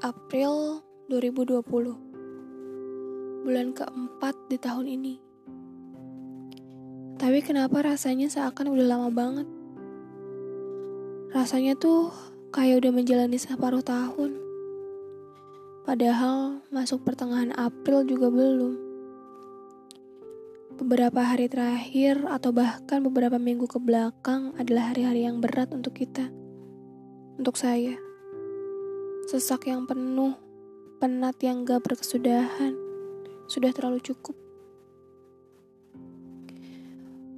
April 2020 Bulan keempat di tahun ini. Tapi kenapa rasanya seakan udah lama banget? Rasanya tuh kayak udah menjalani separuh tahun. Padahal masuk pertengahan April juga belum. Beberapa hari terakhir atau bahkan beberapa minggu ke belakang adalah hari-hari yang berat untuk kita Untuk saya Sesak yang penuh, penat yang gak berkesudahan, sudah terlalu cukup.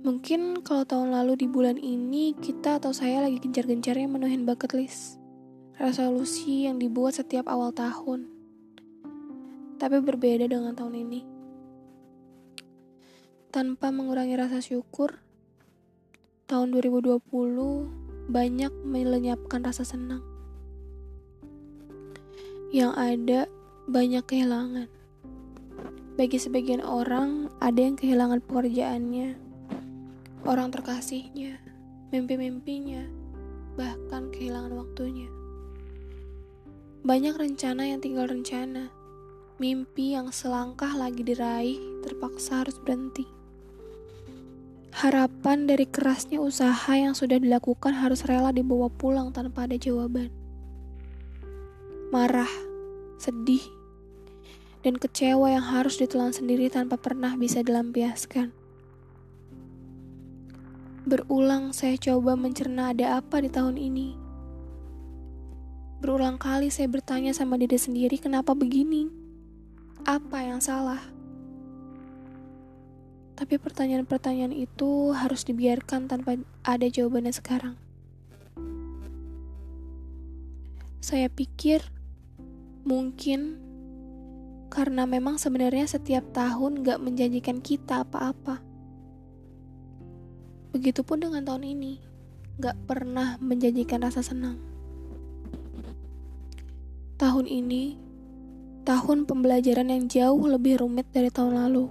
Mungkin kalau tahun lalu di bulan ini kita atau saya lagi gencar-gencarnya menuhin bucket list. Resolusi yang dibuat setiap awal tahun. Tapi berbeda dengan tahun ini. Tanpa mengurangi rasa syukur, tahun 2020 banyak melenyapkan rasa senang yang ada banyak kehilangan. Bagi sebagian orang, ada yang kehilangan pekerjaannya, orang terkasihnya, mimpi-mimpinya, bahkan kehilangan waktunya. Banyak rencana yang tinggal rencana, mimpi yang selangkah lagi diraih terpaksa harus berhenti. Harapan dari kerasnya usaha yang sudah dilakukan harus rela dibawa pulang tanpa ada jawaban marah, sedih, dan kecewa yang harus ditelan sendiri tanpa pernah bisa dilampiaskan. Berulang saya coba mencerna ada apa di tahun ini. Berulang kali saya bertanya sama diri sendiri kenapa begini? Apa yang salah? Tapi pertanyaan-pertanyaan itu harus dibiarkan tanpa ada jawabannya sekarang. Saya pikir Mungkin karena memang sebenarnya setiap tahun gak menjanjikan kita apa-apa. Begitupun dengan tahun ini, gak pernah menjanjikan rasa senang. Tahun ini, tahun pembelajaran yang jauh lebih rumit dari tahun lalu.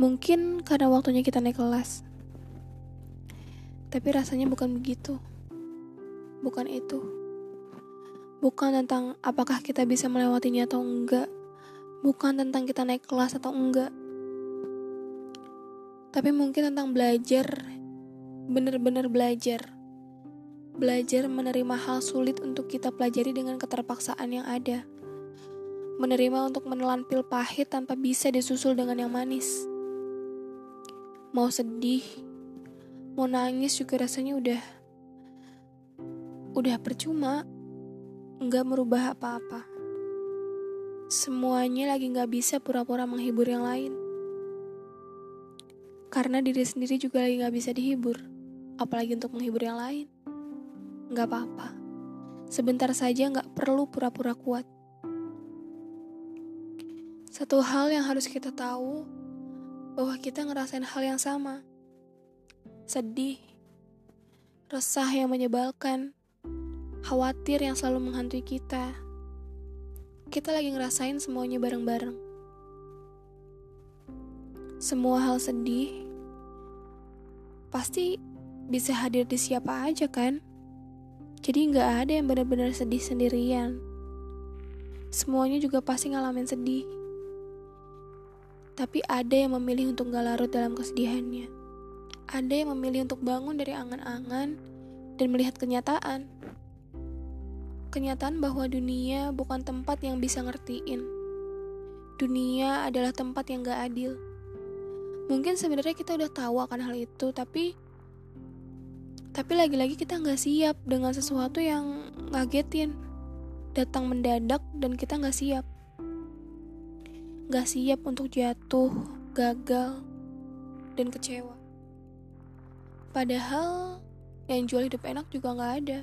Mungkin karena waktunya kita naik kelas. Tapi rasanya bukan begitu. Bukan itu bukan tentang apakah kita bisa melewatinya atau enggak, bukan tentang kita naik kelas atau enggak, tapi mungkin tentang belajar, benar-benar belajar, belajar menerima hal sulit untuk kita pelajari dengan keterpaksaan yang ada, menerima untuk menelan pil pahit tanpa bisa disusul dengan yang manis. Mau sedih, mau nangis juga rasanya udah udah percuma nggak merubah apa-apa. Semuanya lagi nggak bisa pura-pura menghibur yang lain. Karena diri sendiri juga lagi nggak bisa dihibur, apalagi untuk menghibur yang lain. Nggak apa-apa. Sebentar saja nggak perlu pura-pura kuat. Satu hal yang harus kita tahu, bahwa kita ngerasain hal yang sama. Sedih, resah yang menyebalkan, khawatir yang selalu menghantui kita. Kita lagi ngerasain semuanya bareng-bareng. Semua hal sedih pasti bisa hadir di siapa aja kan? Jadi nggak ada yang benar-benar sedih sendirian. Semuanya juga pasti ngalamin sedih. Tapi ada yang memilih untuk gak larut dalam kesedihannya. Ada yang memilih untuk bangun dari angan-angan dan melihat kenyataan kenyataan bahwa dunia bukan tempat yang bisa ngertiin. Dunia adalah tempat yang gak adil. Mungkin sebenarnya kita udah tahu akan hal itu, tapi tapi lagi-lagi kita nggak siap dengan sesuatu yang ngagetin, datang mendadak dan kita nggak siap. Nggak siap untuk jatuh, gagal, dan kecewa. Padahal yang jual hidup enak juga nggak ada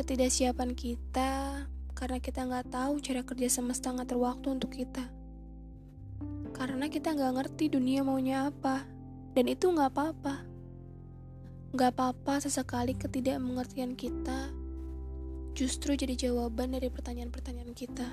ketidaksiapan kita karena kita nggak tahu cara kerja semesta ngatur waktu untuk kita. Karena kita nggak ngerti dunia maunya apa, dan itu nggak apa-apa. Nggak apa-apa sesekali ketidakmengertian kita justru jadi jawaban dari pertanyaan-pertanyaan kita.